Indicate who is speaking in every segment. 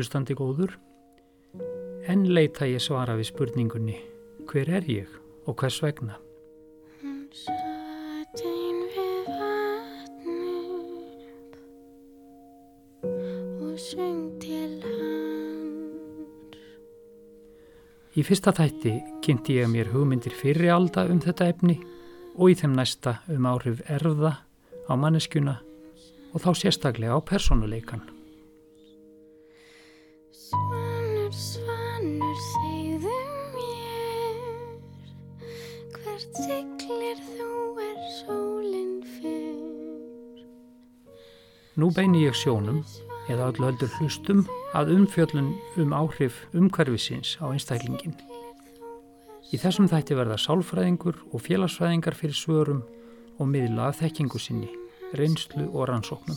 Speaker 1: Hlustandi góður, en leita ég svara við spurningunni hver er ég og hvers vegna?
Speaker 2: Hún satt ein við vatnið og söng til hans.
Speaker 1: Í fyrsta þætti kynnti ég mér hugmyndir fyrri alda um þetta efni og í þeim næsta um áhrif erða á manneskjuna og þá sérstaklega á personuleikan. Nú beini ég sjónum eða öllu heldur hlustum að umfjöllun um áhrif umhverfisins á einstaklingin. Í þessum þætti verða sálfræðingur og félagsfræðingar fyrir svörum og miðla af þekkingu sinni, reynslu og rannsóknum.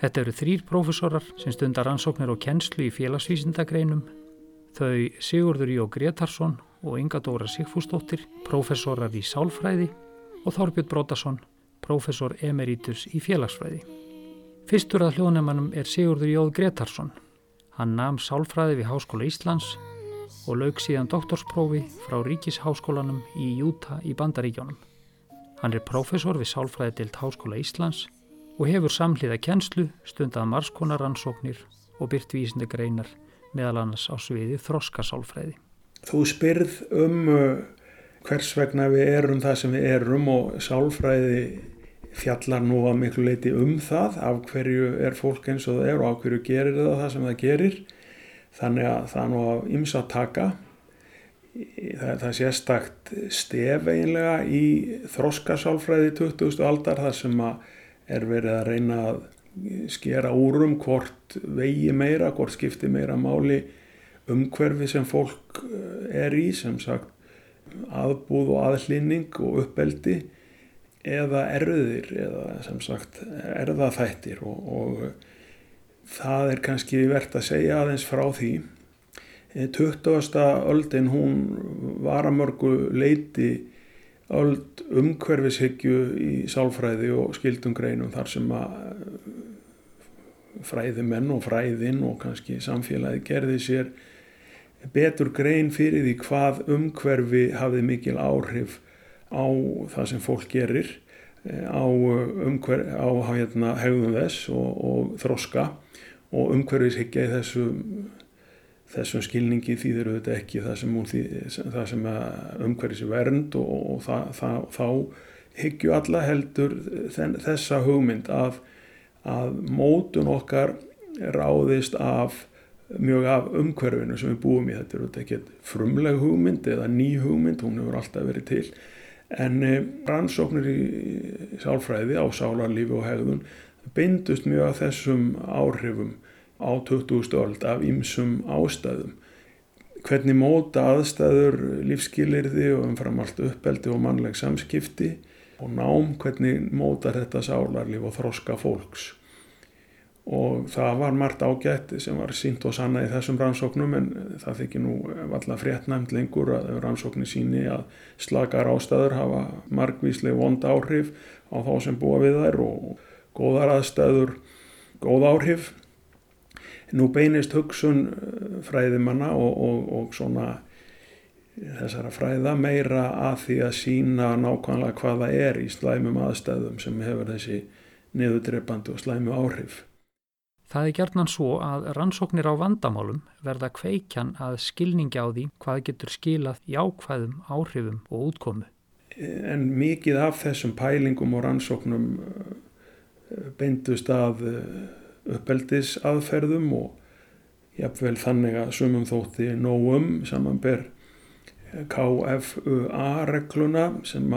Speaker 1: Þetta eru þrýr prófessorar sem stundar rannsóknir og kennslu í félagsvísindagreinum, þau Sigurður Jó Gretarsson og Inga Dóra Sigfúsdóttir, prófessorar í sálfræði og Þorbjörn Brótarsson, prófessor emeritus í félagsfræði. Fyrstur að hljóðnefnanum er Sigurður Jóð Gretarsson. Hann nam sálfræði við Háskóla Íslands og lauk síðan doktorsprófi frá Ríkisháskólanum í Júta í Bandaríkjónum. Hann er prófessor við sálfræðidilt Háskóla Íslands og hefur samhliða kennslu, stundað marskonar rannsóknir og byrt vísindi greinar meðal annars á sviði þroskasálfræði.
Speaker 3: Þú spyrð um uh, hvers vegna við erum það sem við erum og sálfræði fjallar nú að miklu leiti um það af hverju er fólk eins og það er og af hverju gerir það það sem það gerir þannig að það er nú að ymsa taka það, það sést stef eiginlega í þroskasálfræði 20. aldar þar sem er verið að reyna að skera úrum hvort vegi meira, hvort skipti meira máli umhverfi sem fólk eh, er í, sem sagt aðbúð og aðlýning og uppeldi eða erðir eða sem sagt erðaþættir og, og það er kannski verðt að segja aðeins frá því 20. öldin hún var að mörgu leiti öld umhverfishyggju í sálfræði og skildum greinum þar sem að eh, fræðimenn og fræðin og kannski samfélagi gerði sér betur grein fyrir því hvað umhverfi hafði mikil áhrif á það sem fólk gerir eh, á, umhver, á hérna, hegðum þess og, og þroska og umhverfishyggja í þessum þessum skilningi þýðir auðvitað ekki það sem, sem umhverfis er vernd og, og það, það, þá hyggju alla heldur þessa hugmynd að, að mótun okkar ráðist af mjög af umhverfinu sem við búum í. Þetta er auðvitað ekki frumleg hugmynd eða ný hugmynd, hún hefur alltaf verið til en eh, rannsóknir í sálfræði á sálarlífi og hegðun bindust mjög af þessum áhrifum á 20. öld af ýmsum ástæðum. Hvernig móta aðstæður lífskilirði og umfram allt uppeldi og mannleg samskipti og nám hvernig móta þetta sálarlíf og þroska fólks. Og það var margt ágætt sem var sínt og sanna í þessum rannsóknum en það þykir nú alltaf fréttnæmt lengur að rannsóknir síni að slakar ástæður hafa margvísleg vond áhrif á þá sem búa við þær og góðar aðstæður góð áhrif nú beinist hugsun eh, fræðimanna og, og, og svona þessara fræða meira að því að sína nákvæmlega hvaða er í slæmum aðstæðum sem hefur þessi niðurdreipandi og slæmu áhrif.
Speaker 1: Það er gerðnan svo að rannsóknir á vandamálum verða kveikjan að skilningi á því hvað getur skilað í ákvæðum, áhrifum og útkomu.
Speaker 3: En mikið af þessum pælingum og rannsóknum eh, beindust að eh, uppeldis aðferðum og jafnvel þannig að sumum þótti nógum samanber KFUA regluna sem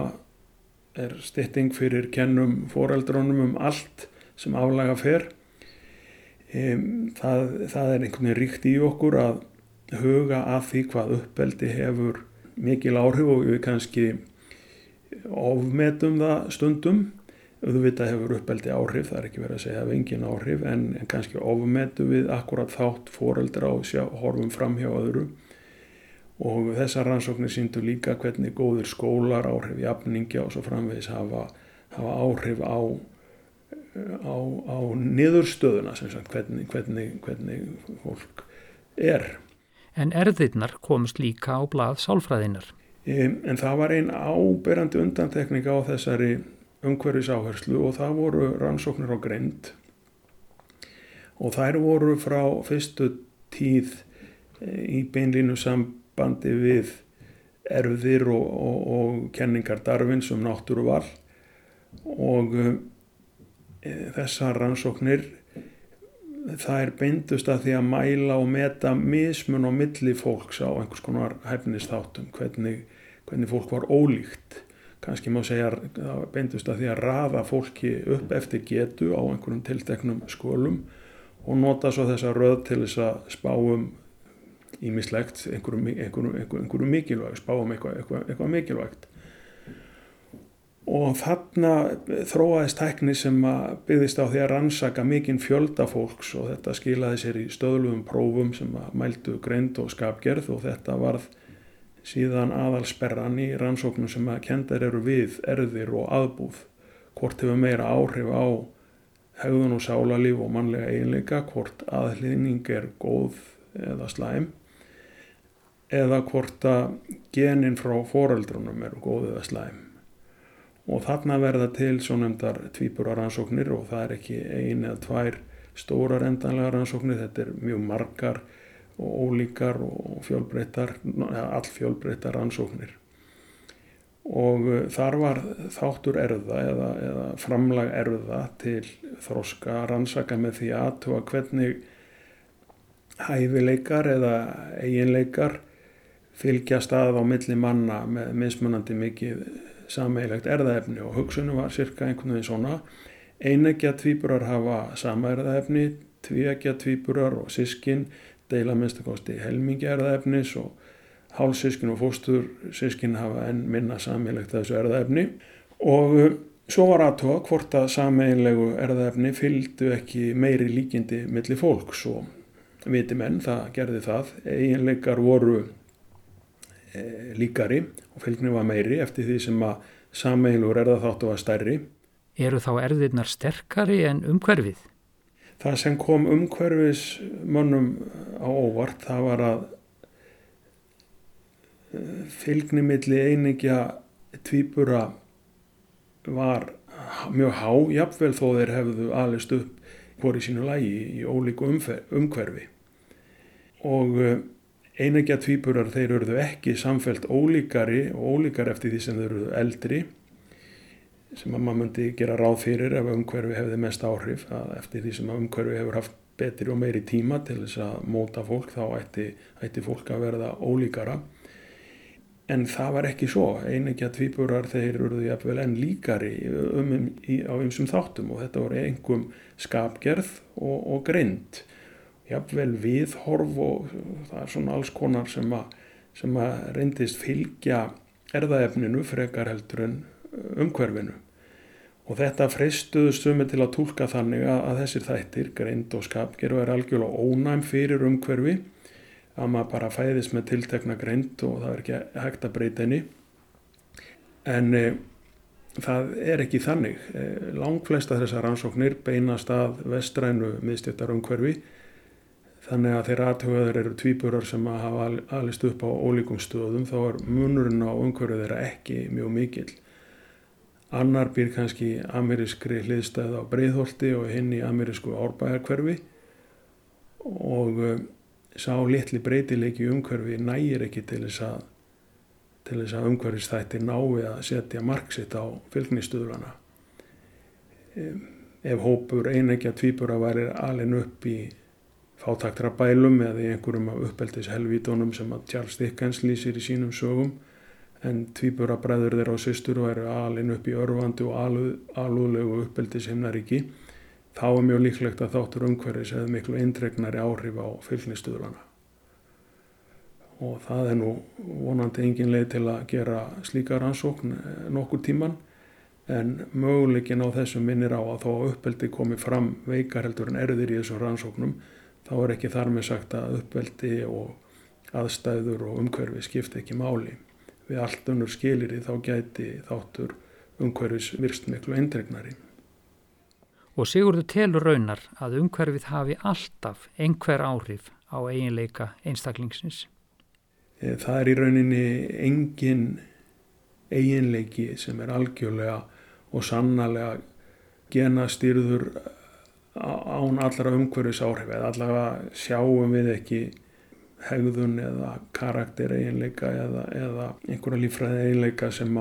Speaker 3: er stytting fyrir kennum foreldrónum um allt sem aflaga fer. Það, það er einhvern veginn ríkt í okkur að huga að því hvað uppeldi hefur mikil áhrif og við kannski ofmetum það stundum. Auðvitað hefur uppeldi áhrif, það er ekki verið að segja af engin áhrif en, en kannski ofmetu við akkurat þátt foreldra og sjá, horfum fram hjá öðru. Og þessar rannsóknir síndu líka hvernig góður skólar, áhrif jafningja og svo framvegis hafa, hafa áhrif á á, á niðurstöðuna sem sagt hvernig, hvernig, hvernig fólk er.
Speaker 1: En erðirnar komst líka á blað sálfræðinar.
Speaker 3: En það var einn áberandi undantekning á þessari umhverfisáherslu og það voru rannsóknir á greind og þær voru frá fyrstu tíð eh, í beinlínu sambandi við erfðir og, og, og kenningar darfins um náttúruval og e, þessar rannsóknir það er beindust að því að mæla og meta mismun á milli fólks á einhvers konar hefnistáttum hvernig, hvernig fólk var ólíkt kannski má segja að beindust að því að rafa fólki upp eftir getu á einhverjum tilteknum skólum og nota svo þessa röð til þess að spáum ímislegt einhverju, einhverju, einhverju, einhverju mikilvægt, spáum eitthvað, eitthvað, eitthvað mikilvægt. Og þarna þróaðist tækni sem byggðist á því að rannsaka mikinn fjölda fólks og þetta skilaði sér í stöðluðum prófum sem mældu greind og skapgerð og þetta varð síðan aðalsperran í rannsóknum sem að kendar eru við erðir og aðbúð. Hvort hefur meira áhrif á hegðun og sálarlíf og mannlega eiginleika hvort aðhlýðning er góð eða slæm eða hvort að genin frá foreldrunum er góð eða slæm og þarna verða til svo nefndar tvípura rannsóknir og það er ekki ein eða tvær stórar endanlega rannsóknir. Þetta er mjög margar og ólíkar og fjölbreyttar all fjölbreyttar rannsóknir. Og uh, þar var þáttur erða eða, eða framlag erða til þróska rannsaka með því aðtúa hvernig hæfileikar eða eiginleikar fylgjast að á milli manna með mismunandi mikið sameigilegt erðaefni og hugsunum var cirka einhvern veginn svona. Einegja tvíburar hafa sama erðaefni tvíegja tvíburar og sískin deila minnstakosti helmingi erðaefnis og hálfsískin og fóstursískin hafa enn minna sammeilegt þessu erðaefni og uh, svo var aðtóa hvort að sameilegu erðaefni fylgdu ekki meiri líkindi millir fólks og viti menn það gerði það. Eiginleikar voru líkari og fylgni var meiri eftir því sem að sameilugur erðaþáttu var stærri
Speaker 1: Eru þá erðirnar sterkari en umhverfið?
Speaker 3: Það sem kom umhverfis mönnum á óvart það var að fylgni milli einingja tvíbura var mjög há, jafnvel þó þeir hefðu alist upp hvori sínu lægi í ólíku umhverfi og einingja tvíburar þeir eruðu ekki samfelt ólíkari og ólíkar eftir því sem þeir eruðu eldri sem að maður myndi gera ráð fyrir ef umhverfi hefði mest áhrif. Að eftir því sem umhverfi hefur haft betri og meiri tíma til þess að móta fólk þá ætti, ætti fólk að verða ólíkara. En það var ekki svo. Einegja tvíburar þeir eruðu jafnvel enn líkari um, um, í, á einsum þáttum og þetta voru einhverjum skapgerð og, og grind jafnvel viðhorf og það er svona alls konar sem að, sem að reyndist fylgja erðaefninu frekar heldur en umhverfinu. Og þetta freystuðu sumi til að tólka þannig að, að þessir þættir, grind og skapgerð er algjörlega ónæm fyrir umhverfi. Að maður bara fæðist með tiltekna greint og það er ekki hægt að breyta henni. En e, það er ekki þannig. E, langflesta þessar rannsóknir beinast að vestrænu miðstjöttar umhverfi þannig að þeirra aðtöðar eru tvíburar sem hafa alist upp á ólíkum stöðum þá er munurinn á umhverfið þeirra ekki mjög mikill annar býr kannski amerískri hliðstæð á breyðholti og hinn í amerísku árbæðarkverfi og sá litli breytileiki umhverfi nægir ekki til þess að til þess að umhverfistætti nái að setja marksitt á fylgnistuðlana. Ef hópur einægja tvíbura væri alin upp í fátaktra bælum eða í einhverjum af uppeldishelvítonum sem að Charles Dickens lýsir í sínum sögum. En tvíbura bræður þeirra á systur væri alin upp í örfandi og alúðlegu uppeldishimnaríki. Þá er mjög líklegt að þáttur umhverfis eða miklu eindregnari áhrif á fylgnistuðlana. Og það er nú vonandi engin leið til að gera slíka rannsókn eh, nokkur tíman en möguleikin á þessu minnir á að þó uppeldi komi fram veikar heldur en erðir í þessum rannsóknum þá er ekki þar með sagt að uppeldi og aðstæður og umhverfi skipta ekki máli. Við allt unnur skilir í þá gæti þáttur umhverfis virst miklu eindregnari.
Speaker 1: Og Sigurður telur raunar að umhverfið hafi alltaf einhver áhrif á eiginleika einstaklingsins.
Speaker 3: Eh, það er í rauninni engin eiginleiki sem er algjörlega og sannarlega genastýrður án allra umhverfis áhrif eða allavega sjáum við ekki hegðun eða karakter eiginleika eða, eða einhverja lífræði eiginleika sem,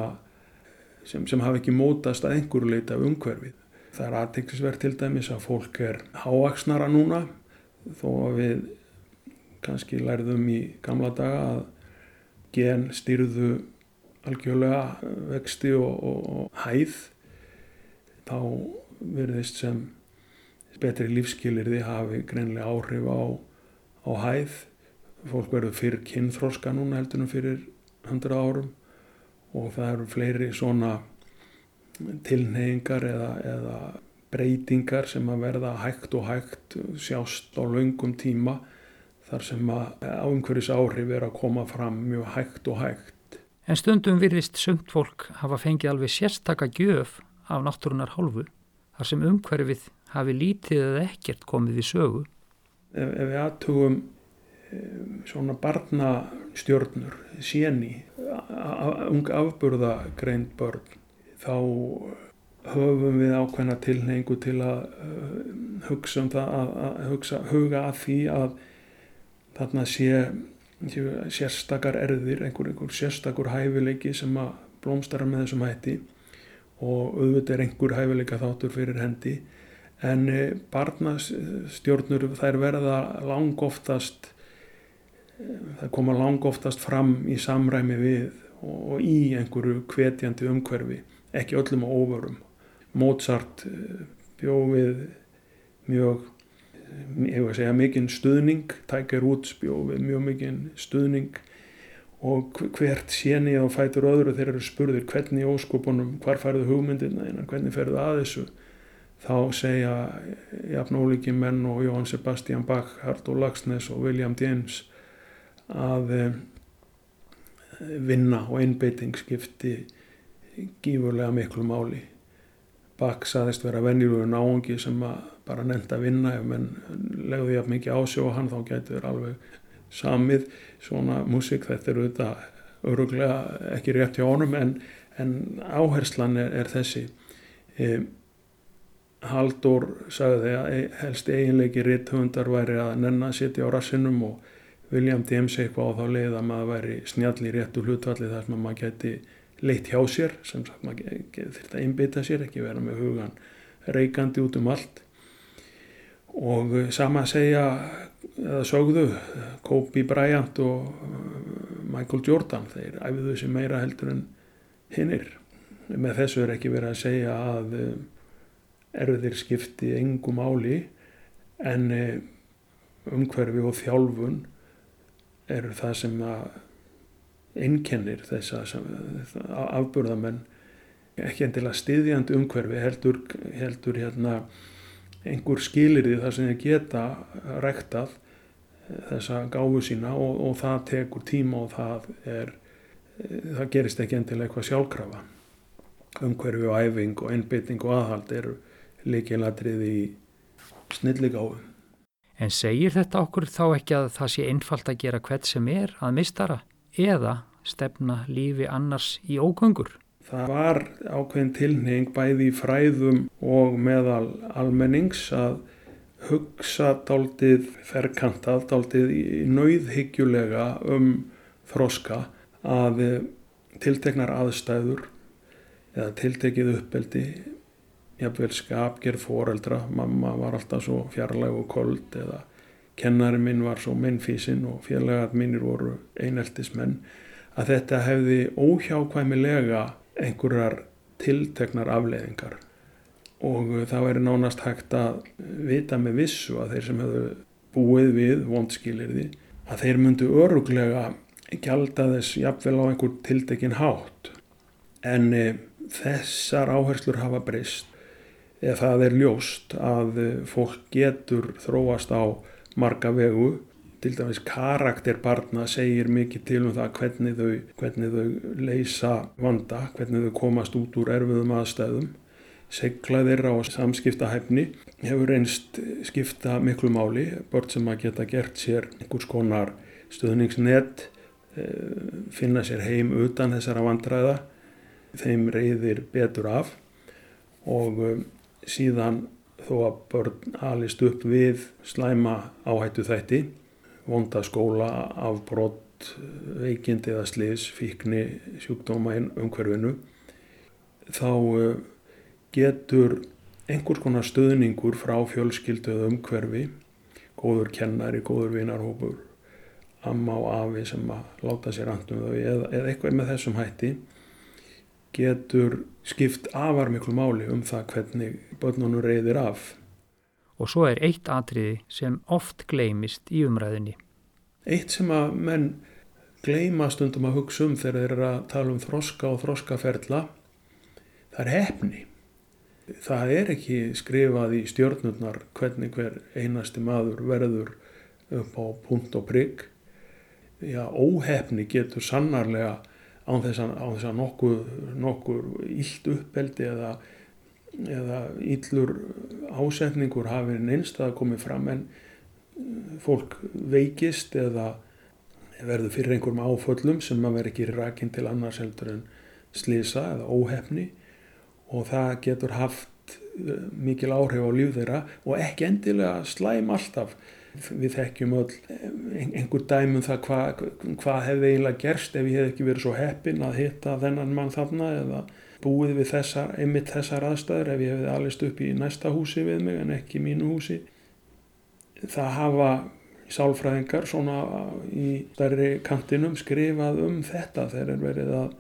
Speaker 3: sem, sem hafa ekki mótast að einhverju leita af umhverfið. Það er aðtækksverð til dæmis að fólk er háaksnara núna þó að við kannski lærðum í gamla daga að gen stýrðu algjörlega vexti og, og, og hæð þá verðist sem betri lífskilirði hafi greinlega áhrif á, á hæð fólk verður fyrir kynþróska núna heldur en fyrir 100 árum og það eru fleiri svona tilneyingar eða, eða breytingar sem að verða hægt og hægt sjást á laungum tíma þar sem að áumhverjus áhrif er að koma fram mjög hægt og hægt.
Speaker 1: En stundum virðist sumt fólk hafa fengið alveg sérstaka gjöf af náttúrunar hálfu þar sem umhverfið hafi lítið eða ekkert komið við sögu.
Speaker 3: Ef, ef við aðtugum um, svona barnastjörnur, séni, ung afburðagreind börn, þá höfum við ákveðna tilhengu til að uh, hugsa um það, að, að hugsa, huga að því að þarna sé sérstakar erðir, einhver, einhver sérstakur hæfileiki sem að blómstara með þessum hætti og auðvitað er einhver hæfileika þáttur fyrir hendi en eh, barnastjórnur þær verða langoftast eh, það koma langoftast fram í samræmi við og í einhverju kvetjandi umhverfi ekki öllum og óvörum. Mozart eh, bjóð við mjög ég var að segja mikinn stuðning Tiger Woods bjóð við mjög mikinn stuðning og hvert séni á fætur öðru þeir eru spurðir hvernig óskopunum hvar færðu hugmyndina hvernig ferðu að þessu þá segja jafn ólíki menn og Jóhann Sebastian Bach, Hardur Lagsnes og William James að eh, vinna og einbeiting skipti gífurlega miklu máli. Bach saðist vera venjulegu náungi sem bara nefndi að vinna. Ef menn legði jafn mikið ásjó hann þá getur alveg samið svona músík. Þetta er auðvitað öruglega ekki rétt hjá honum en, en áherslan er, er þessi. E, Haldur sagði að e, helst eiginleiki rithundar væri að nenn að sitja á rassinum og William James eitthvað á þá leið að maður væri snjall í réttu hlutvalli þar sem maður geti leitt hjá sér sem sagt maður þurft að einbytta sér ekki vera með hugan reikandi út um allt. Og sama að segja eða sögðu Kobe Bryant og uh, Michael Jordan þeir æfðu þessi meira heldur en hinnir með þessu er ekki verið að segja að erðir skipti engum áli en uh, umhverfi og þjálfun eru það sem að innkennir þess að afburðamenn. Ekki endilega stiðjandi umhverfi heldur, heldur hérna einhver skilirði þar sem þeir geta rektað eh, þessa gáfu sína og, og það tekur tíma og það er eh, það gerist ekki endilega eitthvað sjálfkrafa. Umhverfi og æfing og einbytting og aðhald eru líkilatrið í snilligáfu
Speaker 1: En segir þetta okkur þá ekki að það sé einfalt að gera hvert sem er að mistara eða stefna lífi annars í ógöngur?
Speaker 3: Það var ákveðin tilning bæði í fræðum og meðal almennings að hugsa daldið ferkantað, daldið í nauðhyggjulega um þroska að tilteknar aðstæður eða tiltekið uppeldi jafnveil skapgerð foreldra, mamma var alltaf svo fjarlæg og kold eða kennari minn var svo minnfísin og félagat minnir voru eineltismenn. Að þetta hefði óhjákvæmilega einhverjar tilteknar afleiðingar. Og það væri nánast hægt að vita með vissu að þeir sem hefðu búið við vondskilirði að þeir myndu öruglega gjalda þess jafnvel á einhver tiltekin hátt. En e, þessar áherslur hafa breyst eða það er ljóst að e, fólk getur þróast á marga vegu. Til dæmis karakter barna segir mikið til um það hvernig þau, hvernig þau leysa vanda, hvernig þau komast út úr erfiðum aðstæðum. Segla þeirra og samskiptahæfni hefur einst skipta miklu máli, börn sem að geta gert sér einhvers konar stöðningsnett, eh, finna sér heim utan þessara vandræða, þeim reyðir betur af. Og eh, síðan þó að börn alist upp við slæma áhættu þætti, vonda skóla, afbrott, veikindi eða slis, fíkni, sjúkdóma umhverfinu, þá eh, getur einhvers konar stöðningur frá fjölskylduð umhverfi, góður kennari, góður vinarhópur, amma og afi sem að láta sér andum þau eða, eða eitthvað með þessum hætti getur skipt afar miklu máli um það hvernig börnunum reyðir af.
Speaker 1: Og svo er eitt atriði sem oft gleymist í umræðinni.
Speaker 3: Eitt sem að menn gleyma stundum að hugsa um þegar þeir eru að tala um þroska og þroskaferla, það er hefni. Það er ekki skrifað í stjórnurnar hvernig hver einasti maður verður upp á punkt og prigg. Já, óhefni getur sannarlega án þess að, án þess að nokkur, nokkur íld uppeldi eða, eða íllur ásetningur hafi neinstað komið fram en uh, fólk veikist eða verður fyrir einhverjum áföllum sem að vera ekki rækinn til annars heldur en slisa eða óhefni. Og það getur haft uh, mikil áhrif á líf þeirra og ekki endilega slæm alltaf við þekkjum öll einhver dæmum það hvað hva hefði eiginlega gerst ef ég hef ekki verið svo heppin að hitta þennan mann þarna eða búið við þessar, einmitt þessar aðstæður ef ég hefði alist upp í næsta húsi við mig en ekki mínu húsi. Það hafa sálfræðingar svona í stærri kantinum skrifað um þetta þegar er verið að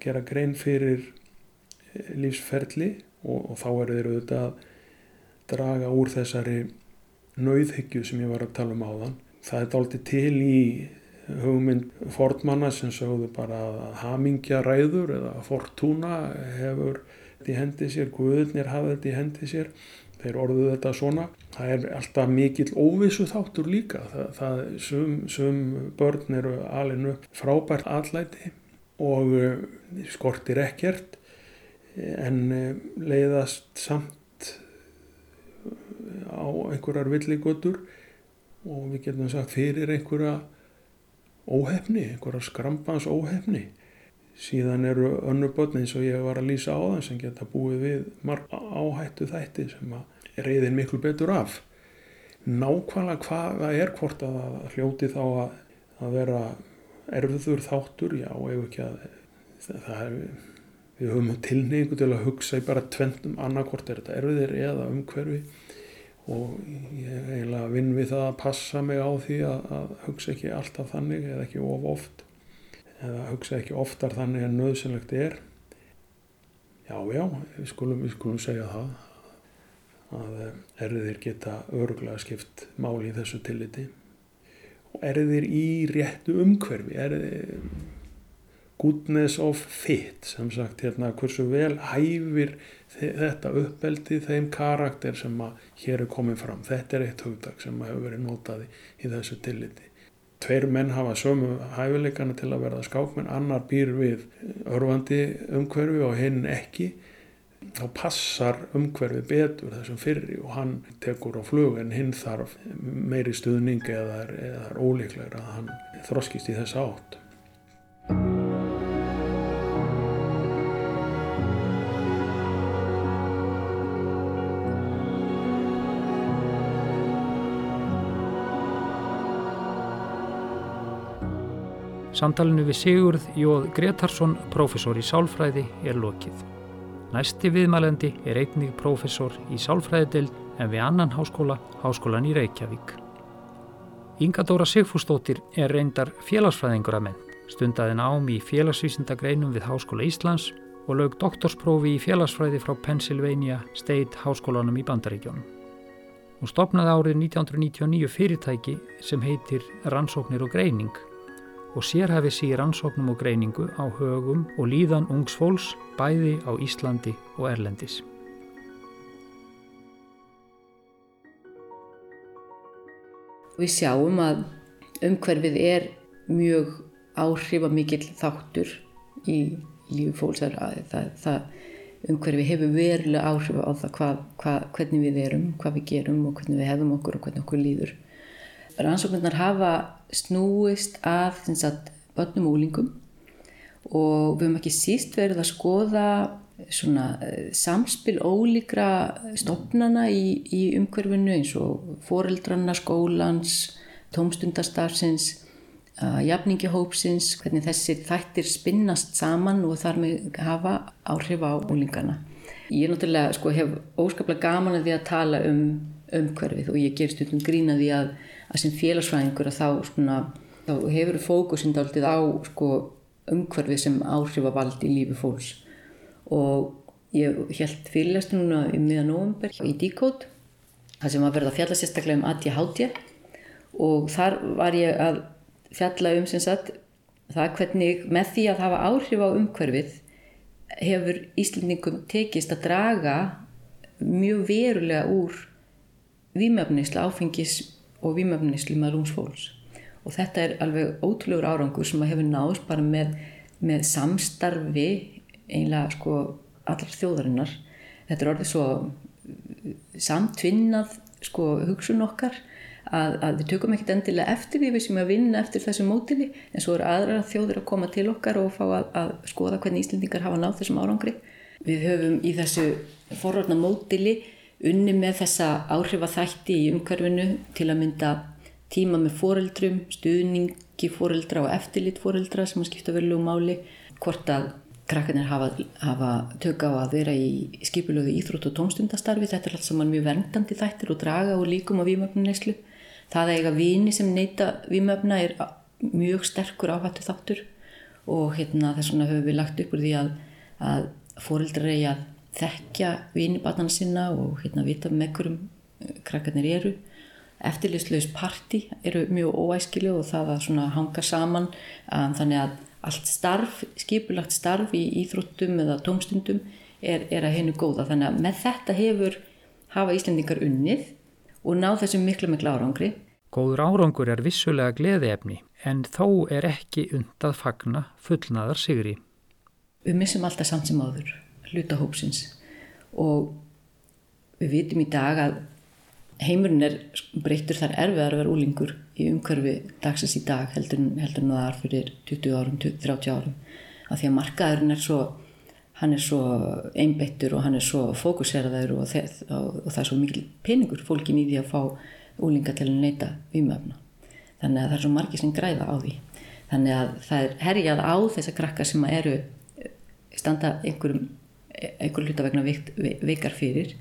Speaker 3: gera grein fyrir eh, lífsferli og, og þá er þeir auðvitað að draga úr þessari nauðhyggju sem ég var að tala um áðan. Það er aldrei til í hugmynd fortmanna sem sögðu bara að hamingja ræður eða fortúna hefur þetta í hendi sér, guðurnir hafa þetta í hendi sér, þeir orðuðu þetta svona. Það er alltaf mikill óvissu þáttur líka, það, það sum, sum börn eru alinu frábært allæti og skortir ekkert en leiðast samt á einhverjar villigötur og við getum sagt fyrir einhverja óhefni, einhverja skrampans óhefni. Síðan eru önnubötn eins og ég var að lýsa á það sem geta búið við marg áhættu þætti sem að reyðin miklu betur af. Nákvæmlega hvað það er hvort að hljóti þá að, að vera erfiður þáttur, já, ef ekki að það er, við höfum tilneyingu til að hugsa í bara tvennum annarkort er þetta erfiðir eða umhverfi og ég eiginlega vinn við það að passa mig á því að, að hugsa ekki alltaf þannig eða ekki of oft. Eða hugsa ekki oftar þannig en nöðsynlegt er. Já já, við skulum, við skulum segja það að eh, erðir geta örgulega skipt máli í þessu tilliti. Og erðir í réttu umhverfi erðir goodness of fit sem sagt hérna hversu vel hæfir þetta uppeldi þeim karakter sem að hér er komið fram. Þetta er eitt hugdag sem hefur verið notaði í þessu tilliti. Tveir menn hafa sömu hæfileikana til að verða skákmenn annar býr við örfandi umhverfi og hinn ekki. Þá passar umhverfi betur þessum fyrri og hann tekur á flug en hinn þarf meiri stuðning eða er, eða er ólíklegur að hann þroskist í þess átt
Speaker 1: Samtalenu við Sigurð Jóð Gretarsson, profesor í sálfræði, er lokið. Næsti viðmælendi er einnig profesor í sálfræðideild en við annan háskóla, háskólan í Reykjavík. Inga Dóra Sigfúsdóttir er reyndar félagsfræðingur að menn, stundaði nám í félagsvísindagreinum við Háskóla Íslands og lög doktorsprófi í félagsfræði frá Pennsylvania State Háskólanum í Bandaríkjónum. Hún stopnaði árið 1999 fyrirtæki sem heitir Rannsóknir og Greining og sérhæfi sér rannsóknum og greiningu á högum og líðan ungs fólks bæði á Íslandi og Erlendis.
Speaker 4: Við sjáum að umhverfið er mjög áhrifamikill þáttur í lífi fólks. Það, það, það umhverfi hefur verulega áhrif á það hvað, hvað, hvernig við erum, hvað við gerum og hvernig við hefum okkur og hvernig okkur líður. Rannsóknarnar hafa snúist að sagt, börnum og úlingum og við höfum ekki síst verið að skoða svona eh, samspil ólíkra stopnana í, í umhverfinu eins og foreldranna, skólans, tómstundastarfsins, jafningihópsins, hvernig þessir þættir spinnast saman og þar með hafa áhrif á úlingana. Ég er náttúrulega, sko, hef óskaplega gaman að því að tala um umhverfið og ég ger stundum grína því að, að sem félagsfræðingur að þá, svona, þá hefur fókusin dáltið á sko, umhverfið sem áhrifavald í lífi fólks. Og ég held fyrirlæst núna um miðan november í Díkót það sem var verið að fjalla sérstaklega um ADHD og þar var ég að fjalla um sem sagt það hvernig með því að hafa áhrif á umhverfið hefur Íslandingum tekist að draga mjög verulega úr výmöfnislu áfengis og výmöfnislu með rúmsfólks og þetta er alveg ótrúlegur árangur sem að hefur náðst bara með, með samstarfi einlega sko allar þjóðarinnar þetta er orðið svo samtvinnað sko hugsun okkar að, að við tökum ekkert endilega eftir því við sem að vinna eftir þessu mótili en svo eru aðra þjóður að koma til okkar og fá að, að skoða hvernig Íslendingar hafa náð þessum árangri. Við höfum í þessu forröðna mótili unni með þessa áhrifathætti í umhverfinu til að mynda tíma með foreldrum, stuðningi foreldra og eftirlit foreldra sem að skipta verlu um máli, hvort að krakkarnir hafa, hafa tök á að vera í skipulögu íþrótt og tómstundastarfi, þetta er allt saman mjög verndandi þættir og draga og líkum á výmöfnuneslu það að eiga vini sem neyta vímöfna er mjög sterkur áhættu þáttur og hérna þess vegna höfum við lagt upp úr því að, að fóreldrar eigi að þekkja vinibatana sinna og hérna vita með hverjum eh, krakkarnir eru eftirlýslaus parti eru mjög óæskilu og það að hanga saman um, þannig að allt starf, skipulagt starf í íþróttum eða tómstundum er, er að hennu góða þannig að með þetta hefur hafa Íslandingar unnið og ná þessum miklu miklu árangri.
Speaker 1: Góður árangur er vissulega gleðiefni en þó er ekki undað fagna fullnaðar sigri.
Speaker 4: Við missum alltaf samt sem áður, hlutahópsins og við vitum í dag að heimurinn er breyttur þar erfiðar að vera úlingur í umhverfi dagsins í dag heldur en það er fyrir 20 árum, 30 árum af því að markaðurinn er svo hann er svo einbeittur og hann er svo fókuseraður og, og, og það er svo mikil peningur fólkin í því að fá úlinga til að neyta výmöfna. Þannig að það er svo margir sem græða á því. Þannig að það er herjað á þessar krakkar sem eru standa einhverjum einhver hlutavegna veikar fyrir.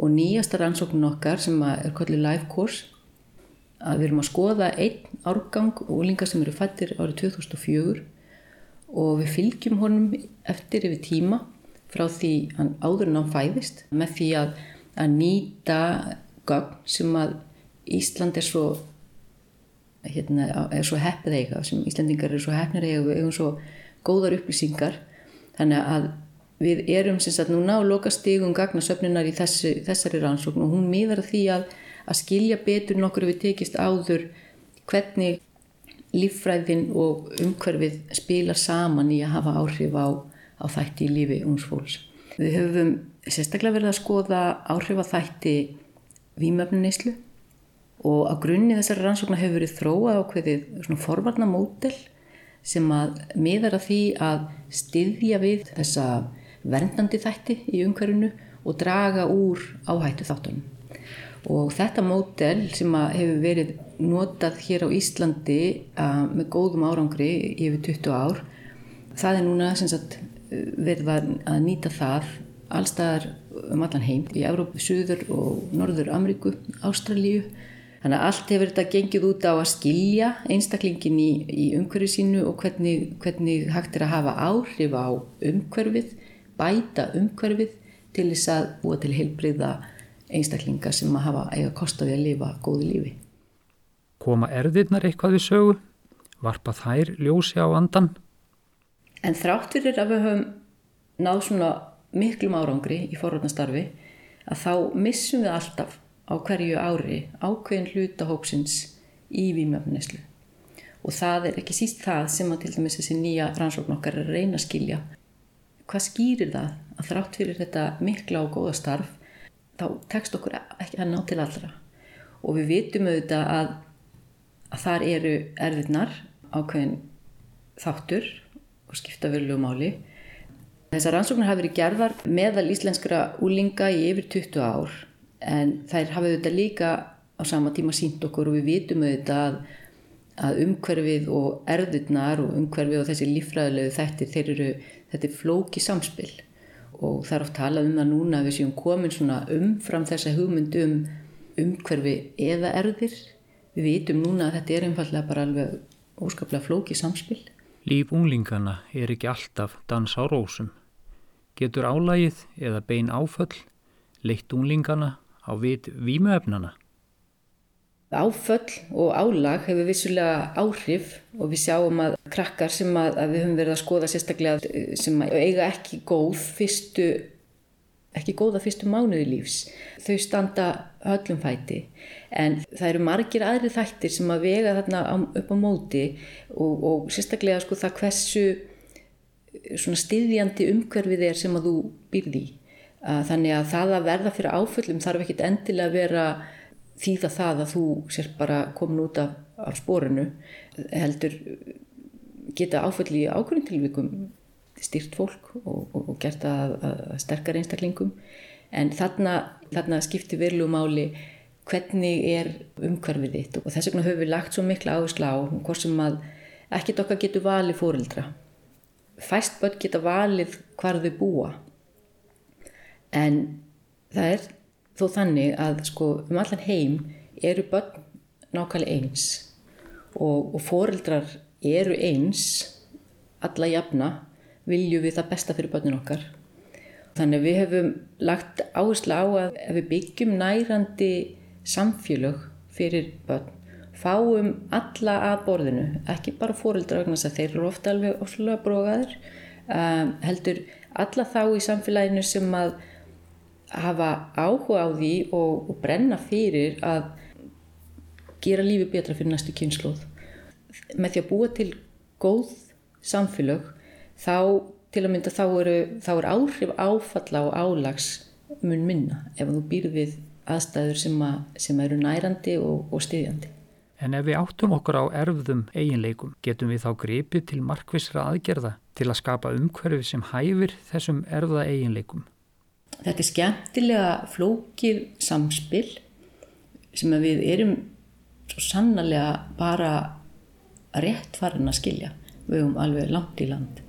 Speaker 4: Og nýjasta rannsóknun okkar sem er kollið live course að við erum að skoða einn árgang úlinga sem eru fættir árið 2004 og við fylgjum honum eftir yfir tíma frá því hann áður en hann fæðist með því að, að nýta gögn sem að Ísland er svo hérna, er svo heppið eiga sem Íslandingar er svo heppnir eiga við eigum svo góðar upplýsingar. Þannig að við erum sem sagt núna á loka stígum gagnasöfninar í þessi, þessari rannsókn og hún miðar því að, að skilja betur nokkur við tekist áður hvernig líffræðin og umhverfið spila saman í að hafa áhrif á, á þætti í lífi únsfólks. Við höfum sérstaklega verið að skoða áhrif á þætti výmöfnineyslu og á grunni þessari rannsóknar hefur verið þróað ákveðið svona forvarna mótel sem að miðar að því að styðja við þessa verndandi þætti í umhverfinu og draga úr áhættu þáttunum. Og þetta mótel sem hefur verið notað hér á Íslandi með góðum árangri yfir 20 ár það er núna sagt, verið að nýta það allstaðar um allan heim í Európu, Suður og Norður Ameríku, Ástralíu þannig að allt hefur þetta gengið út á að skilja einstaklingin í, í umhverfið sínu og hvernig, hvernig hægt er að hafa áhrif á umhverfið bæta umhverfið til þess að búa til heilbriða einstaklingar sem að hafa eiga kost á því að lifa góðu lífi
Speaker 1: Koma erðirnar eitthvað við sögu? Varpa þær ljósi á andan?
Speaker 4: En þráttur er að við höfum náð svona miklum árangri í forröðnastarfi að þá missum við alltaf á hverju ári ákveðin hlutahópsins í výmöfnislu. Og það er ekki síst það sem að til dæmis þessi nýja rannsókn okkar er að reyna að skilja hvað skýrir það að þrátt fyrir þetta mikla og góða starf þá tekst okkur ekki að ná til allra og við vitum auðvitað að, að þar eru erðirnar ákveðin þáttur og skipta verulegu máli. Þessar rannsóknar hafa verið gerðar meðal íslenskra úlinga í yfir 20 ár en þær hafa auðvitað líka á sama tíma sínt okkur og við vitum auðvitað að, að umhverfið og erðirnar og umhverfið og þessi lífræðilegu þættir þeir eru, þetta er flóki samspil og það er oft talað um það núna við séum komin svona umfram þessa hugmyndu um umhverfi eða erðir. Við vitum núna að þetta er einfallega bara alveg óskaplega flóki samspil.
Speaker 1: Líf unglingana er ekki alltaf dans á rósum. Getur álægið eða bein áföll leitt unglingana á vit vímuefnana?
Speaker 4: Áföll og álag hefur vissulega áhrif og við sjáum að krakkar sem að, að við höfum verið að skoða sérstaklega sem eiga ekki góð fyrstu, ekki góða fyrstu mánuði lífs. Þau standa höllum fæti en það eru margir aðri þættir sem að vega þarna upp á móti og, og sérstaklega sko það hversu svona stiðjandi umhverfið er sem að þú býrði í. Þannig að það að verða fyrir áföllum þarf ekkit endilega að vera þýða það að þú sér bara komin út af, af spórinu heldur geta áfalli í ákveðin tilvíkum styrt fólk og, og, og gert að, að sterkar einstaklingum. En þarna, þarna skiptir verlu máli hvernig er umhverfið þitt og þess vegna höfum við lagt svo mikla áherslu á hvort sem að ekkit okkar getur valið fóreldra fæst börn geta valið hvar þau búa. En það er þó þannig að sko um allan heim eru börn nákvæmlega eins og, og foreldrar eru eins alla jafna viljum við það besta fyrir börnin okkar. Þannig að við hefum lagt áherslu á að við byggjum nærandi samfélög fyrir börn. Fáum alla að borðinu ekki bara foreldrar vegna þess að þeir eru ofta alveg ofslulega bróðaður um, heldur alla þá í samfélaginu sem að hafa áhuga á því og, og brenna fyrir að gera lífi betra fyrir næstu kynnslóð. Með því að búa til góð samfélög þá til að mynda þá eru, þá eru áhrif áfalla og álags mun minna ef þú býr við aðstæður sem, að, sem eru nærandi og, og styðjandi.
Speaker 1: En ef við áttum okkur á erfðum eiginleikum, getum við þá gripið til markvisra aðgerða til að skapa umhverfi sem hæfir þessum erfða eiginleikum?
Speaker 4: Þetta er skemmtilega flókið samspil sem við erum svo sannarlega bara rétt farin að skilja. Við erum alveg langt í land.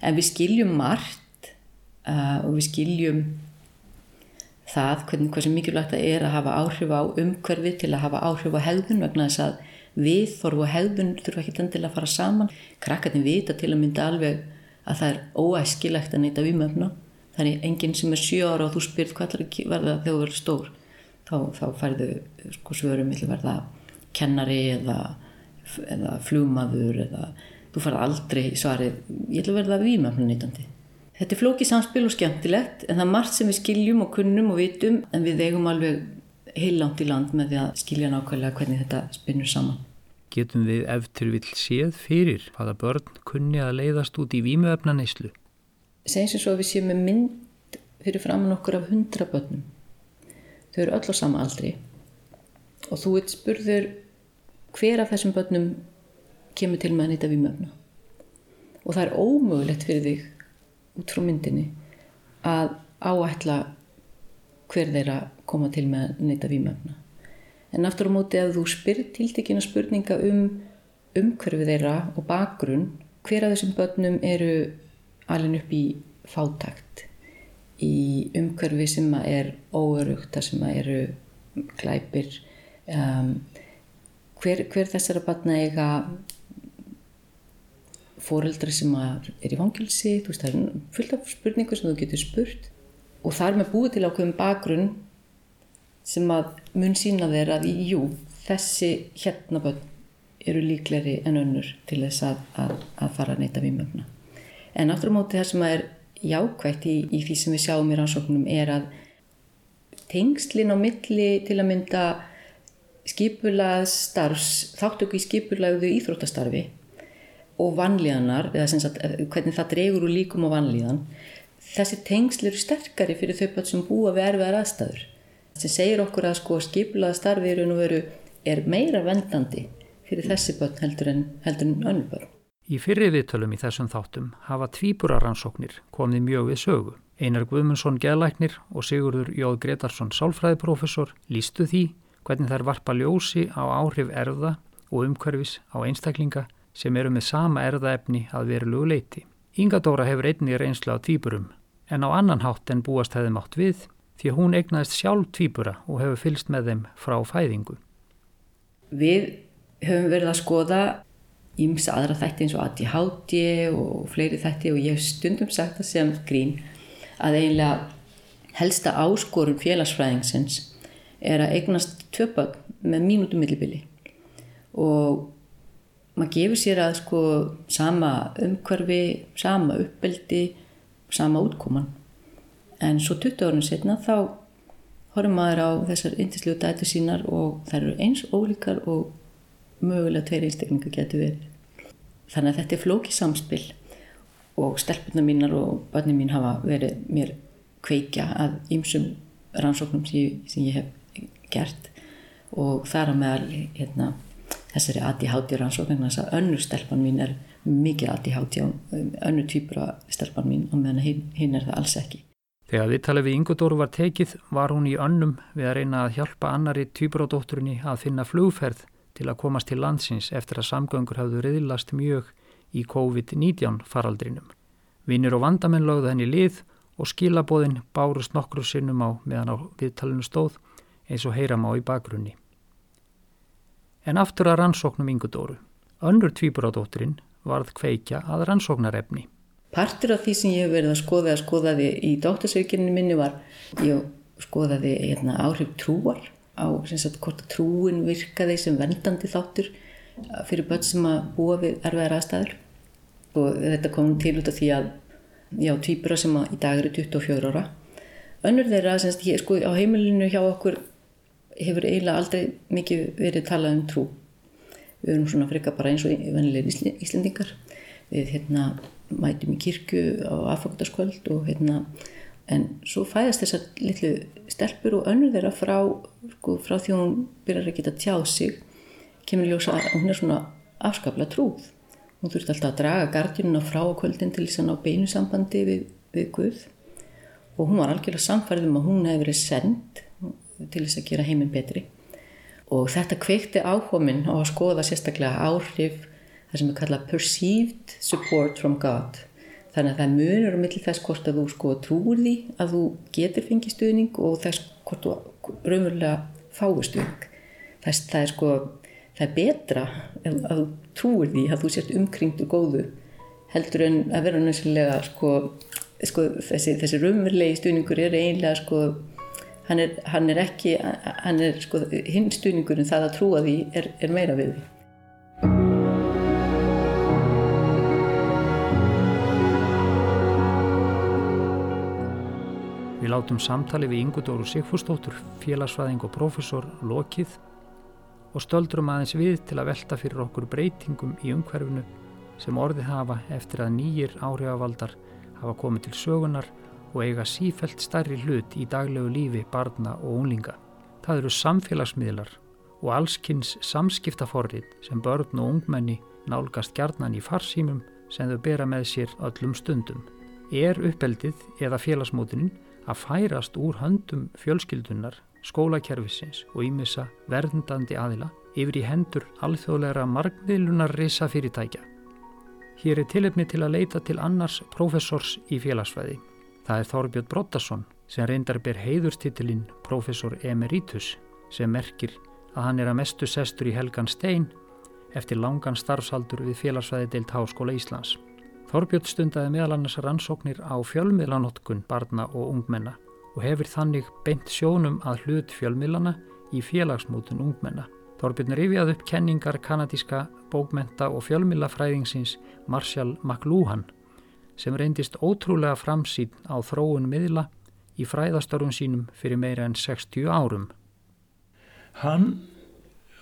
Speaker 4: En við skiljum margt uh, og við skiljum það hvernig hvað sem mikilvægt það er að hafa áhrif á umhverfi til að hafa áhrif á hegðun vegna þess að við þorfu og hegðun þurfa ekki endilega að fara saman. Krakkarnir vita til að mynda alveg að það er óæskilegt að neyta vímöfna þannig enginn sem er 7 ára og þú spyrt hvað er að verða þegar þú verður stór þá, þá færðu sko svörum vil verða kennari eða, eða flugmaður eða þú færð aldrei svarið ég vil verða výmafnunitandi þetta er flókið samspil og skemmtilegt en það er margt sem við skiljum og kunnum og vitum en við eigum alveg heilangt í land með því að skilja nákvæmlega hvernig þetta spinnur saman
Speaker 1: Getum við eftir vil séð fyrir hvaða börn kunni að leiðast út í výmuefna neyslu?
Speaker 4: Segjum sem svo að við séum með mynd fyrir framann okkur af hundra börnum þau eru öll á sama aldri. Og þú ert spurður hver af þessum börnum kemur til með að nýta výmöfna og það er ómögulegt fyrir þig út frá myndinni að áætla hver þeirra koma til með að nýta výmöfna en aftur á móti að þú spyrir tiltekina spurninga um umhverfið þeirra og bakgrunn hver af þessum börnum eru alveg upp í fátakt í umhverfi sem er óörugt, þar sem eru glæpir um, hver, hver þessara batna eiga fóreldra sem er í vangilsi þú veist það er fullt af spurningu sem þú getur spurt. Og það er með búið til ákveðum bakgrunn sem að mun sína þeir að jú, þessi hérna bönn eru líkleri en önnur til þess að, að, að fara að neyta výmöfna En aftur á móti það sem er jákvægt í, í því sem við sjáum í rannsóknum er að tengslinn á milli til að mynda skipulað starfs, þáttöku í skipulagðu íþróttastarfi og vanlíðanar, eða sagt hvernig það dregur úr líkum og vanlíðan, þessi tengsl eru sterkari fyrir þau börn sem búa við erfiðar aðstæður. Það segir okkur að sko skiplaða starfi er meira vendandi fyrir þessi börn heldur en, en önnur börn.
Speaker 1: Í fyrri viðtölum í þessum þáttum hafa tvíburaransóknir komið mjög við sögu. Einar Guðmundsson geðlæknir og Sigurður Jóð Gretarsson sálfræðiprofessor lístu því hvernig þær varpa ljósi á áhrif erða og umhverfis á einstaklinga sem eru með sama erðaefni að verulegu leiti. Inga Dóra hefur einni reynslu á tvíburum en á annan hátt en búast hefði mátt við því hún eignaðist sjálf tvíbura og hefur fylst með þeim frá fæðingu.
Speaker 4: Við höfum verið að skoða ímsa aðra þætti eins og ADHD og fleiri þætti og ég hef stundum sagt það sem grín að eiginlega helsta áskorun félagsfræðingsins er að eignast tvöpað með mínútu millibili og maður gefur sér að sko sama umhverfi, sama uppbeldi, sama útkoman. En svo 20 árun setna þá horfum maður á þessar indislegu dætu sínar og þær eru eins ólíkar og mögulega tveir einstaklingar getur verið. Þannig að þetta er flóki samspil og stelpunna mínar og börnum mín hafa verið mér kveikja að ýmsum rannsóknum sem sem ég hef gert og þar að meðal hérna þessari ADHD rannsókn þess að önnur stelpann mín er mikið ADHD og önnur týpur af stelpann mín og meðan hinn, hinn er það alls ekki.
Speaker 1: Þegar viðtalið við Ingudóru var tekið var hún í önnum við að reyna að hjálpa annari týpuródótturinni að finna flugferð til að komast til landsins eftir að samgöngur hafðu riðlast mjög í COVID-19 faraldrinum. Vinnir og vandamenn lögðu henni lið og skilabóðin bárust nokkru sinnum á meðan á viðtalinu stóð eins og heyram á í bakgrunni. En aftur að rannsóknum yngudóru. Önnur tvíburadótturinn varð kveikja að rannsóknarefni.
Speaker 4: Partur af því sem ég hef verið að skoða að skoðaði í dóttarsaukinni minni var ég skoðaði hérna, áhrif trúar á sagt, hvort að trúin virkaði sem vendandi þáttur fyrir börn sem að búa við erfiðar aðstæður og þetta kom til út af því að já, tvíbura sem að í dag eru 24 ára önnur þeirra, semst, ég, sko, á heimilinu hjá okkur hefur eiginlega aldrei mikið verið talað um trú. Við erum svona freka bara eins og vennilegir íslendingar. Við hérna, mætum í kirkju á aðfangtaskvöld og hérna, en svo fæðast þessar litlu stelpur og önnur þeirra frá, sko, frá því hún byrjar að geta tjáð sig, kemur ljósa að hún er svona afskaplega trúð. Hún þurfti alltaf að draga gardjununa frá á kvöldin til þess að ná beinu sambandi við, við Guð. Og hún var algjörlega samfærið um að hún hefði verið sendt til þess að gera heiminn betri. Og þetta kveikti áhóminn á að skoða sérstaklega áhrif það sem er kallað perceived support from God þannig að það munur á milli þess hvort að þú sko trúur því að þú getur fengið stuðning og þess hvort þú raunverulega fáið stuðning þess það er sko það er betra að þú trúur því að þú sért umkringt og góðu heldur en að vera næsilega sko, sko þessi, þessi raunverulegi stuðningur er einlega sko hann er, hann er ekki, hann er sko, hinn stuðningurinn það að trúa því er, er meira við því.
Speaker 1: Við látum samtali við Ingudóru Sigfúsdóttur, félagsfæðing og profesor lokið og stöldrum aðeins við til að velta fyrir okkur breytingum í umhverfinu sem orði hafa eftir að nýjir áhrifavaldar hafa komið til sögunar og eiga sífelt starri hlut í daglegu lífi barna og unglinga. Það eru samfélagsmiðlar og allskynns samskiptaforrið sem börn og ungmenni nálgast gjarnan í farsýmum sem þau bera með sér öllum stundum. Er uppeldið eða félagsmótunin að færast úr höndum fjölskyldunar, skólakerfisins og ímissa verðndandi aðila yfir í hendur alþjóðleira margmiðlunar risa fyrirtækja. Hér er tilefni til að leita til annars professors í félagsfæði Það er Þorbjörn Brottason sem reyndar ber heiðurstitilinn Professor Emeritus sem merkir að hann er að mestu sestur í Helgan Stein eftir langan starfsaldur við félagsfæði deilt Háskóla Íslands. Þorbjörn stundaði meðal annars rannsóknir á fjölmiðlanotkun barna og ungmenna og hefur þannig beint sjónum að hlut fjölmiðlana í félagsmótun ungmenna. Þorbjörn rifjað upp kenningar kanadíska bókmenta og fjölmiðlafræðingsins Marshall McLuhan sem reyndist ótrúlega framsýn á þróun miðla í fræðastörfum sínum fyrir meira en 60 árum.
Speaker 5: Hann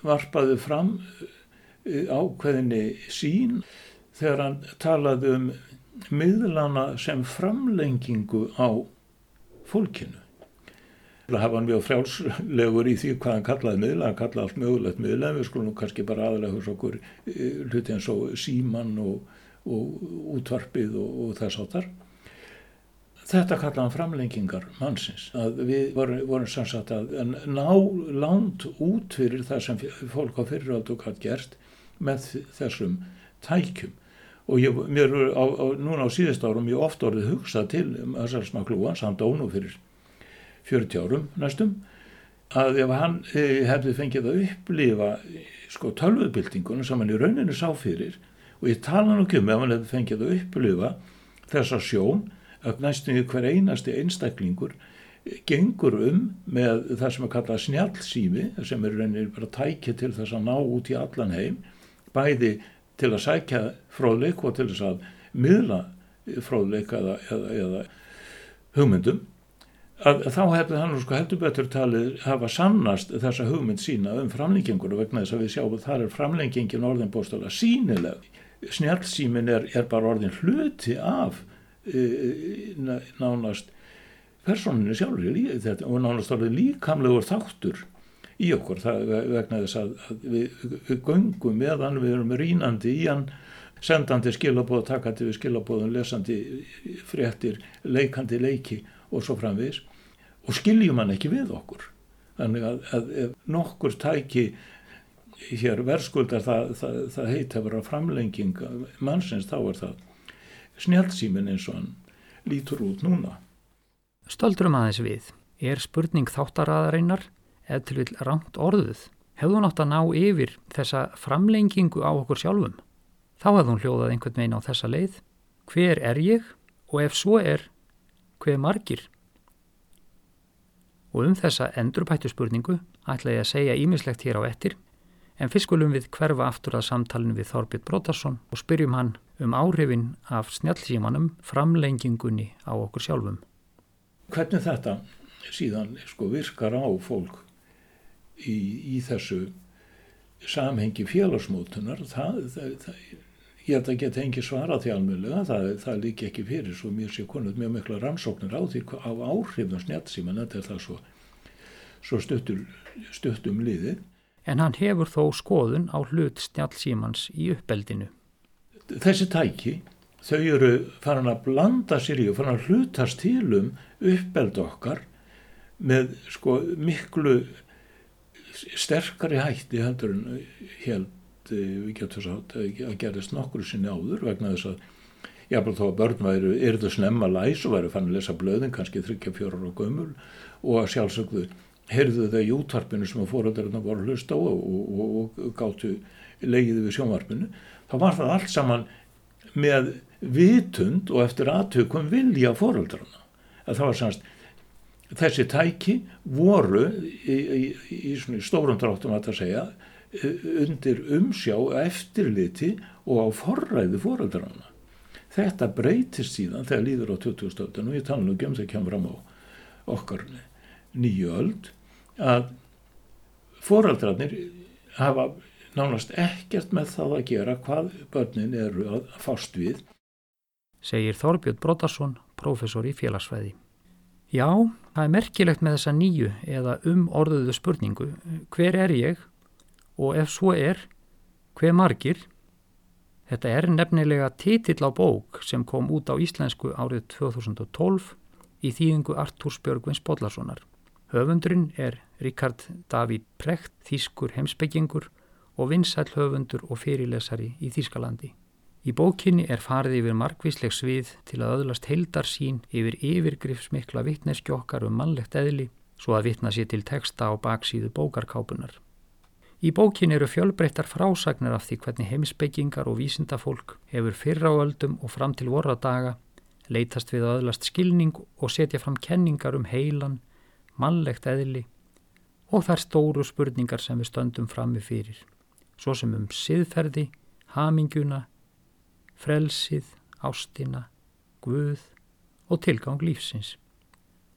Speaker 5: varpaði fram eh, ákveðinni sín þegar hann talaði um miðlana sem framlengingu á fólkinu. Það hafa hann mjög frjálslegur í því hvað hann kallaði miðla, hann kallaði allt mögulegt miðla, við skulum kannski bara aðalega hos okkur eh, hluti eins og síman og, og útvarpið og, og þess áttar. Þetta kallaði hann framlengingar mannsins, að við vorum, vorum sannsagt að ná lánt út fyrir það sem fólk á fyriraldu hatt gert með þessum tækjum og ég, mér á, á, núna á síðust árum ég ofta orðið hugsað til um Össars Maklúans, hann dónu fyrir 40 árum næstum að ef hann e, hefði fengið að upplifa sko tölvubildingunum sem hann í rauninu sá fyrir og ég tala nú ekki um ef hann hefði fengið að upplifa þessa sjón að næstum við hver einasti einstaklingur gengur um með það sem er kallað snjálfsými sem er rauninu bara tækið til þess að ná út í allan heim bæði til að sækja fróðleik og til þess að miðla fróðleik eða, eða, eða hugmyndum að, að þá hefði hann sko heldur betur talið hafa sannast þessa hugmynd sína um framlengingur vegna þess að við sjáum að það er framlengingin orðinbóstala sínileg snjálfsímin er, er bara orðin hluti af e, nánast personinu sjálfur og nánast orðin líkamlegur þáttur í okkur það, vegna þess að, að við, við göngum meðan við erum rínandi í hann sendandi skilabóð, takandi við skilabóðum lesandi fréttir leikandi leiki og svo framvis og skiljum hann ekki við okkur. Þannig að, að ef nokkur tæki hér verðskuldar það, það, það heit að vera framlenging mannsins þá er það snjálfsýmin eins og hann lítur út núna.
Speaker 1: Stöldrum aðeins við. Er spurning þáttaraðarinnar eða til vil rangt orðuð, hefðu hún átt að ná yfir þessa framlengingu á okkur sjálfum. Þá hefðu hún hljóðað einhvern veginn á þessa leið. Hver er ég og ef svo er, hver margir? Og um þessa endurbættu spurningu ætla ég að segja ímislegt hér á ettir, en fyrst skulum við hverfa aftur að samtalinu við Þorbjörn Brotarsson og spyrjum hann um áhrifin af snjálfsímanum framlengingunni á okkur sjálfum.
Speaker 5: Hvernig þetta síðan sko virkar á fólk í, í þessu samhengi félagsmótunar það, það, það, ég held að geta engi svara því almjölega, það, það líki ekki fyrir svo mér sé konut mjög mikla rannsóknir á því á áhrifnum snjálfsíman þetta er það svo, svo stuttur, stuttum liði
Speaker 1: En hann hefur þó skoðun á hlut snjálfsímans í uppeldinu.
Speaker 5: Þessi tæki, þau eru farin að blanda sér í og farin að hlutast til um uppeld okkar með sko miklu sterkari hætti heldur en held við getum sátt að gerðist nokkur sinni áður vegna þess að jáfnveg þó að börn væru, er það snemma læs og væru fann að lesa blöðin, kannski þryggja fjórar og gömul og að sjálfsögðu heyrðu þau í útvarpinu sem að fóröldarinn voru að hlusta á og, og, og, og gáttu leiðið við sjónvarpinu. Þá var það allt saman með vitund og eftir aðtökum vilja fóröldarinn að það var sannst þessi tæki voru í, í, í, í stórum dráttum að það segja undir umsjá eftirliti og á forræði fóröldrarna. Þetta breytist síðan þegar líður á 2000-öldun og ég tala nú ekki um það kemur fram á okkar nýju öld að fóröldrarnir hafa nánast ekkert með það að gera hvað börnin eru að fást við.
Speaker 1: Segir Þorbjörn Brotarsson, professor í félagsfæði. Já, það er merkilegt með þessa nýju eða um orðuðu spurningu. Hver er ég og ef svo er, hver margir? Þetta er nefnilega titill á bók sem kom út á íslensku árið 2012 í þýðingu Artúrs Björgvins Bodlarssonar. Höfundurinn er Ríkard Davíð Precht, þýskur heimsbyggingur og vinsæl höfundur og fyrirlesari í Þýskalandi. Í bókinni er farið yfir markvísleg svið til að öðlast heildar sín yfir yfirgrifsmikla vittneskjokkar um mannlegt eðli svo að vittna sér til texta á baksíðu bókarkápunar. Í bókinni eru fjölbreyttar frásagnir af því hvernig heimsbyggingar og vísindafólk hefur fyrra á öldum og fram til vorradaga leytast við að öðlast skilning og setja fram kenningar um heilan, mannlegt eðli og þær stóru spurningar sem við stöndum frammi fyrir, svo sem um siðferði, haminguna, frelsið, ástina, guð og tilgang lífsins.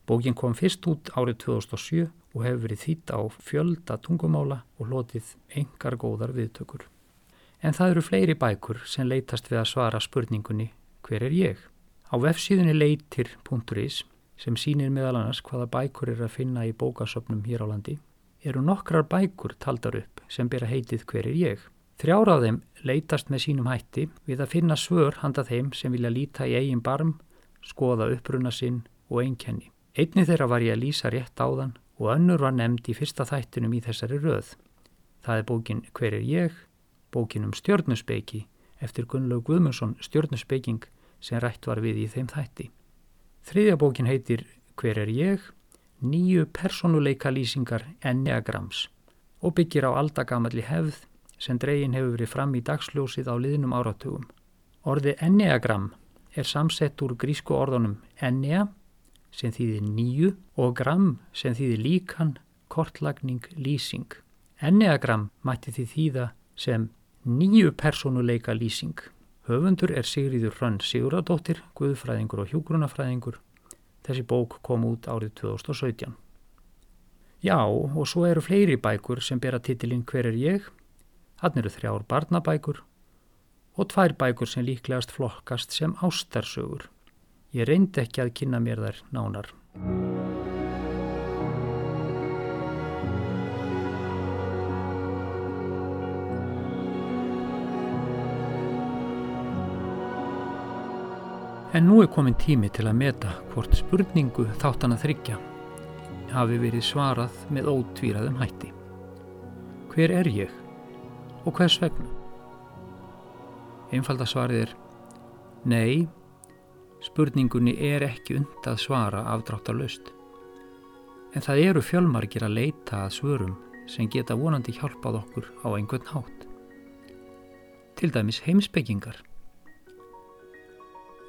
Speaker 1: Bókin kom fyrst út árið 2007 og hefur verið þýtt á fjölda tungumála og hlotið engar góðar viðtökur. En það eru fleiri bækur sem leytast við að svara spurningunni hver er ég? Á vefsíðunni leitir.is sem sínir meðal annars hvaða bækur er að finna í bókasöpnum hér á landi eru nokkrar bækur taldar upp sem byrja heitið hver er ég. Þrjára af þeim leytast með sínum hætti við að finna svör handa þeim sem vilja líta í eigin barm, skoða uppruna sinn og einkenni. Einni þeirra var ég að lýsa rétt áðan og önnur var nefnd í fyrsta þættinum í þessari röð. Það er bókin Hver er ég? Bókin um stjörnuspeiki eftir Gunnlaug Guðmundsson stjörnuspeiking sem rætt var við í þeim þætti. Þriðja bókin heitir Hver er ég? Nýju personuleika lýsingar enneagrams og byggir á aldagamalli hefð sem dregin hefur verið fram í dagsljósið á liðnum áratugum. Orði enneagram er samsett úr grísku orðunum ennea sem þýðir nýju og gram sem þýðir líkan, kortlagning, lýsing. Enneagram mætti því þýða sem nýju personuleika lýsing. Höfundur er Sigriður Hrönn Siguradóttir, guðfræðingur og hjúgrunafræðingur. Þessi bók kom út árið 2017. Já, og svo eru fleiri bækur sem bera titilinn Hver er ég? Þann eru þrjár barnabækur og tvær bækur sem líklegast flokkast sem ástarsögur. Ég reyndi ekki að kynna mér þær nánar. En nú er komin tími til að meta hvort spurningu þáttan að þryggja hafi verið svarað með ótvíraðum hætti. Hver er ég og hvers vegna? Einfaldasvarið er Nei, spurningunni er ekki und að svara afdráttarlaust. En það eru fjölmargir að leita að svörum sem geta vonandi hjálpað okkur á einhvern hátt. Til dæmis heimsbyggingar.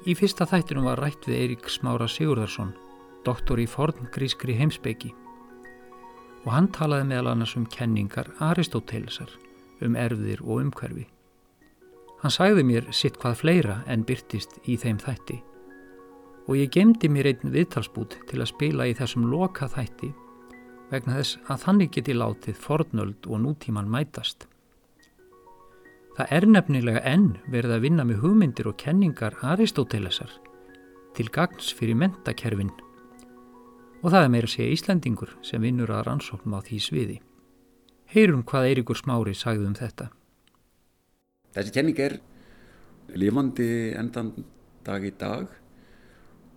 Speaker 1: Í fyrsta þættinum var rætt við Eirík Smára Sigurðarsson, doktor í forngrískri heimsbyggi og hann talaði meðal annars um kenningar Aristótelesar um erfðir og umhverfi. Hann sagði mér sitt hvað fleira en byrtist í þeim þætti og ég gemdi mér einn viðtalsbút til að spila í þessum loka þætti vegna þess að þannig geti látið fornöld og nútíman mætast. Það er nefnilega enn verið að vinna með hugmyndir og kenningar Aristótelesar til gagns fyrir mentakerfin og það er meira að segja Íslandingur sem vinnur að rannsóknum á því sviði. Heyrum hvað Eirikur Smári sagði um þetta.
Speaker 6: Þessi kenning er lifandi endan dag í dag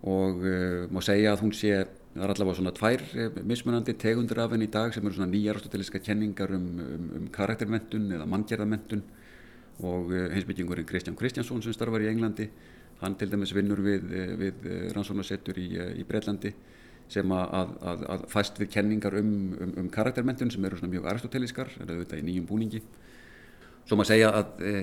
Speaker 6: og uh, má segja að hún sé, það er allavega svona tvær uh, mismunandi tegundur af henni í dag sem eru svona nýjar aristoteliska kenningar um, um, um karaktermentun eða manngjörðamentun og uh, heimsbyggingurinn Kristján Kristjánsson sem starfar í Englandi, hann til dæmis vinnur við, við rannsónasettur í, í Breitlandi sem að, að, að fæst við kenningar um, um, um karaktermentun sem eru svona mjög aristoteliskar, er auðvitað í nýjum búningi. Svo maður segja að e,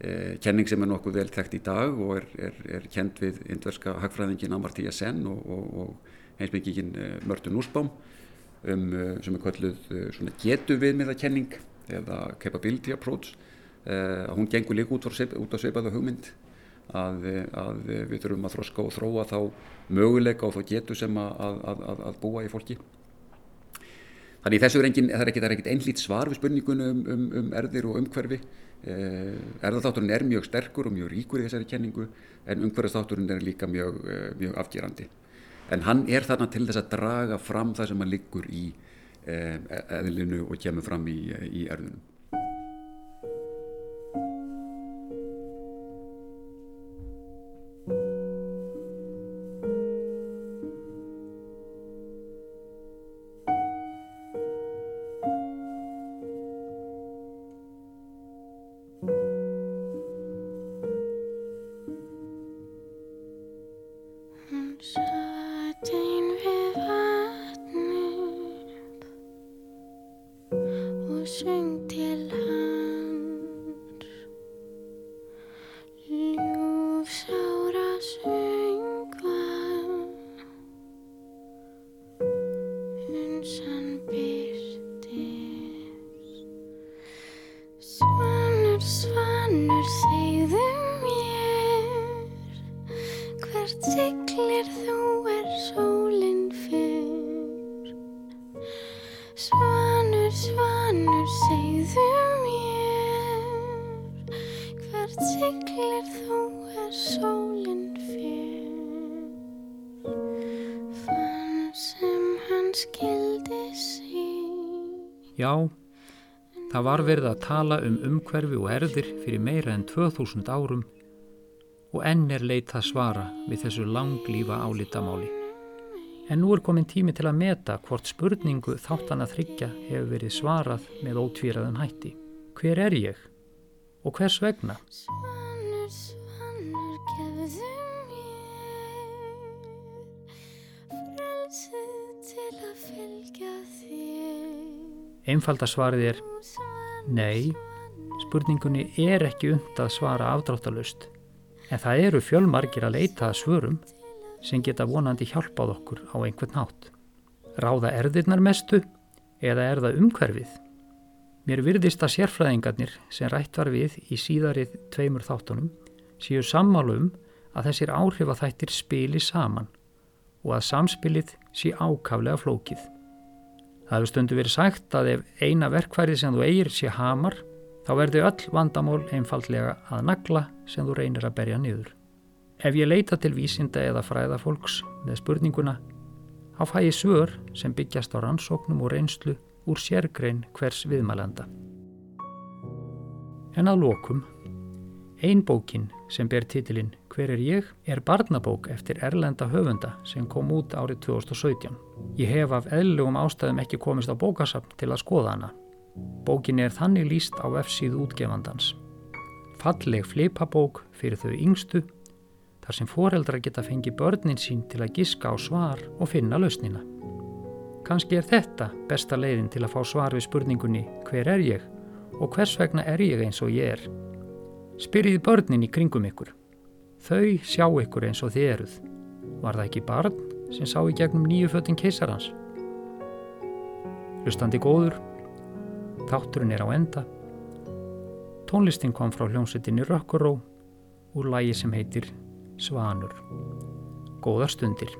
Speaker 6: e, kenning sem er nokkuð vel þekkt í dag og er, er, er kend við indverska hagfræðingin Amartya Sen og, og, og heimsbyggingin e, Mörtu Núsbám um, e, sem er kvölluð e, getu viðmiða kenning eða capability approach e, að hún gengur líka út, út á sveipaða hugmynd að, að við þurfum að þroska og þróa þá möguleika og þá getu sem að, að, að búa í fólki. Þannig þessu er engin, það er ekkert, einlít svar við spurningunum um, um, um erðir og umhverfi. Eh, erðarþátturinn er mjög sterkur og mjög ríkur í þessari kenningu en umhverfistátturinn er líka mjög, eh, mjög afgerandi. En hann er þarna til þess að draga fram það sem hann liggur í eh, eðlinu og kemur fram í, í erðunum.
Speaker 1: Já, það var verið að tala um umhverfi og erðir fyrir meira en 2000 árum og enn er leita svara við þessu langlífa álitamáli. En nú er komin tími til að meta hvort spurningu þáttan að þryggja hefur verið svarað með ótvíraðan hætti. Hver er ég? Og hvers vegna? Einfalda svarið er nei, spurningunni er ekki und að svara afdráttalust. En það eru fjölmargir að leita að svörum sem geta vonandi hjálpað okkur á einhvern hátt. Ráða erðirnar mestu eða er það umhverfið? Mér virðist að sérfræðingarnir sem rætt var við í síðarið tveimur þáttunum séu sammálu um að þessir áhrifaþættir spili saman og að samspilið sé ákaflega flókið. Það hefur stundu verið sagt að ef eina verkfærið sem þú eigir sé hamar þá verði öll vandamál einfaldlega að nagla sem þú reynir að berja niður. Ef ég leita til vísinda eða fræðafólks með spurninguna, þá fæ ég svör sem byggjast á rannsóknum og reynslu úr sérgrein hvers viðmælanda. En að lokum, ein bókin sem ber titilinn Hver er ég? er barnabók eftir Erlenda höfunda sem kom út árið 2017. Ég hef af eðlugum ástæðum ekki komist á bókasapn til að skoða hana. Bókin er þannig líst á F-síðu útgefandans. Falleg flipabók fyrir þau yngstu, þar sem foreldrar geta fengið börnin sín til að giska á svar og finna lausnina. Kanski er þetta besta leiðin til að fá svar við spurningunni hver er ég og hvers vegna er ég eins og ég er. Spyrjið börnin í kringum ykkur. Þau sjá ykkur eins og þið eruð. Var það ekki barn sem sá í gegnum nýju föttin keisarans? Lustandi góður, þátturinn er á enda. Tónlistin kom frá hljómsettinni Rökkuró úr lægi sem heitir Svanur. Góðar stundir.